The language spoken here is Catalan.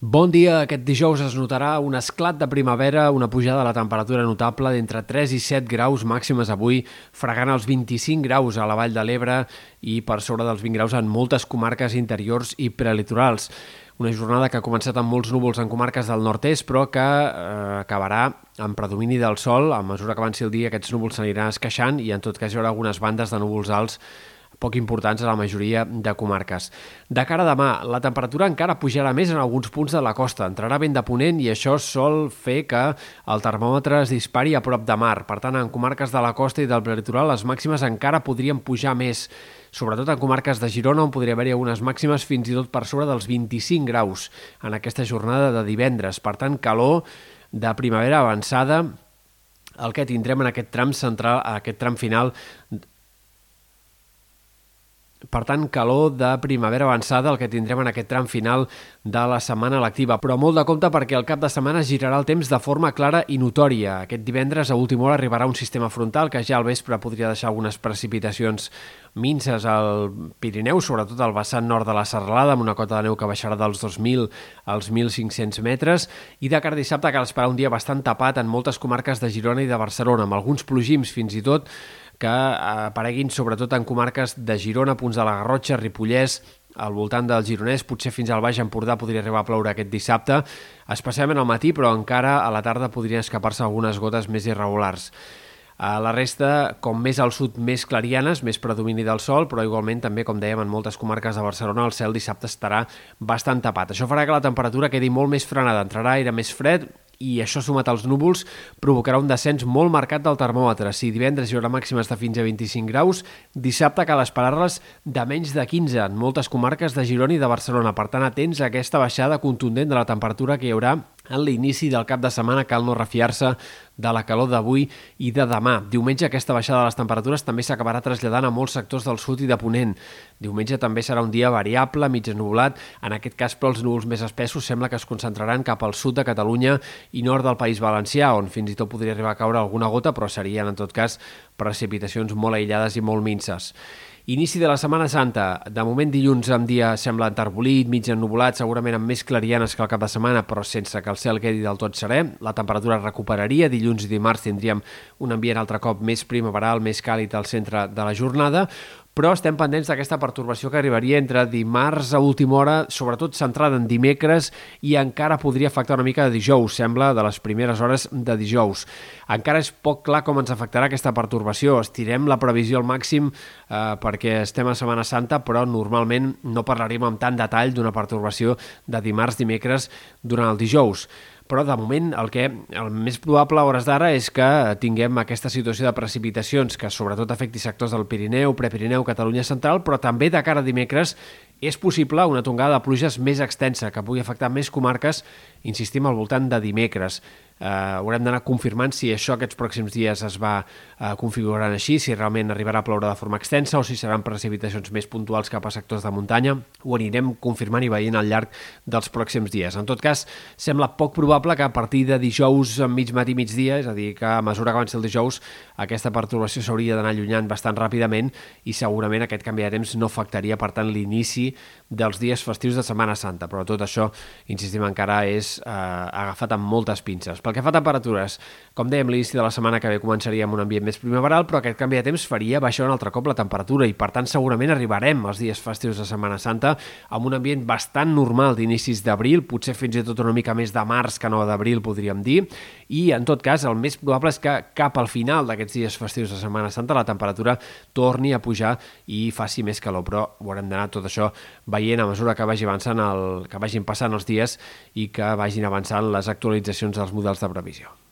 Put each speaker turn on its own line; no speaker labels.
Bon dia. Aquest dijous es notarà un esclat de primavera, una pujada de la temperatura notable d'entre 3 i 7 graus màximes avui, fregant els 25 graus a la Vall de l'Ebre i per sobre dels 20 graus en moltes comarques interiors i prelitorals. Una jornada que ha començat amb molts núvols en comarques del nord-est, però que eh, acabarà amb predomini del sol. A mesura que avanci el dia, aquests núvols s'aniran esqueixant i en tot cas hi haurà algunes bandes de núvols alts poc importants a la majoria de comarques. De cara a demà, la temperatura encara pujarà més en alguns punts de la costa. Entrarà vent de ponent i això sol fer que el termòmetre es dispari a prop de mar. Per tant, en comarques de la costa i del prelitoral les màximes encara podrien pujar més sobretot en comarques de Girona, on podria haver-hi algunes màximes fins i tot per sobre dels 25 graus en aquesta jornada de divendres. Per tant, calor de primavera avançada, el que tindrem en aquest tram central, aquest tram final per tant, calor de primavera avançada, el que tindrem en aquest tram final de la setmana lectiva. Però molt de compte perquè el cap de setmana girarà el temps de forma clara i notòria. Aquest divendres a última hora arribarà un sistema frontal que ja al vespre podria deixar algunes precipitacions minces al Pirineu, sobretot al vessant nord de la Serralada, amb una cota de neu que baixarà dels 2.000 als 1.500 metres, i de cara a dissabte cal esperar un dia bastant tapat en moltes comarques de Girona i de Barcelona, amb alguns plogims fins i tot que apareguin sobretot en comarques de Girona, punts de la Garrotxa, Ripollès, al voltant del Gironès, potser fins al Baix Empordà podria arribar a ploure aquest dissabte, especialment al matí, però encara a la tarda podrien escapar-se algunes gotes més irregulars. A la resta, com més al sud, més clarianes, més predomini del sol, però igualment també, com dèiem, en moltes comarques de Barcelona el cel dissabte estarà bastant tapat. Això farà que la temperatura quedi molt més frenada, entrarà aire més fred i això sumat als núvols provocarà un descens molt marcat del termòmetre. Si divendres hi haurà màximes de fins a 25 graus, dissabte cal esperar-les de menys de 15 en moltes comarques de Girona i de Barcelona. Per tant, atents a aquesta baixada contundent de la temperatura que hi haurà en l'inici del cap de setmana cal no refiar-se de la calor d'avui i de demà. Diumenge aquesta baixada de les temperatures també s'acabarà traslladant a molts sectors del sud i de Ponent. Diumenge també serà un dia variable, mig nublat. En aquest cas, però, els núvols més espessos sembla que es concentraran cap al sud de Catalunya i nord del País Valencià, on fins i tot podria arribar a caure alguna gota, però serien, en tot cas, precipitacions molt aïllades i molt minces. Inici de la Setmana Santa. De moment dilluns amb dia sembla enterbolit, mig ennubulat, segurament amb més clarianes que el cap de setmana, però sense que el cel quedi del tot serè. La temperatura recuperaria. Dilluns i dimarts tindríem un ambient altre cop més primaveral, més càlid al centre de la jornada, però estem pendents d'aquesta pertorbació que arribaria entre dimarts a última hora, sobretot centrada en dimecres, i encara podria afectar una mica de dijous, sembla, de les primeres hores de dijous. Encara és poc clar com ens afectarà aquesta pertorbació. Estirem la previsió al màxim eh, perquè estem a Setmana Santa, però normalment no parlarem amb tant detall d'una pertorbació de dimarts-dimecres durant el dijous però de moment el que el més probable a hores d'ara és que tinguem aquesta situació de precipitacions que sobretot afecti sectors del Pirineu, Prepirineu, Catalunya Central, però també de cara a dimecres és possible una tongada de pluges més extensa que pugui afectar més comarques, insistim, al voltant de dimecres. Eh, haurem d'anar confirmant si això aquests pròxims dies es va eh, configurant així, si realment arribarà a ploure de forma extensa o si seran precipitacions més puntuals cap a sectors de muntanya. Ho anirem confirmant i veient al llarg dels pròxims dies. En tot cas, sembla poc probable que a partir de dijous mig matí migdia, és a dir, que a mesura que avanci el dijous, aquesta perturbació s'hauria d'anar allunyant bastant ràpidament i segurament aquest canvi de temps no afectaria, per tant, l'inici dels dies festius de Setmana Santa. Però tot això, insistim, encara és eh, agafat amb moltes pinces. Pel que fa a temperatures, com dèiem, l'inici de la setmana que ve començaria amb un ambient més primaveral, però aquest canvi de temps faria baixar un altre cop la temperatura i, per tant, segurament arribarem als dies festius de Setmana Santa amb un ambient bastant normal d'inicis d'abril, potser fins i tot una mica més de març que no d'abril, podríem dir, i, en tot cas, el més probable és que cap al final d'aquests dies festius de Setmana Santa la temperatura torni a pujar i faci més calor, però ho haurem d'anar tot això veient a mesura que vagi avançant el, que vagin passant els dies i que vagin avançant les actualitzacions dels models de previsió.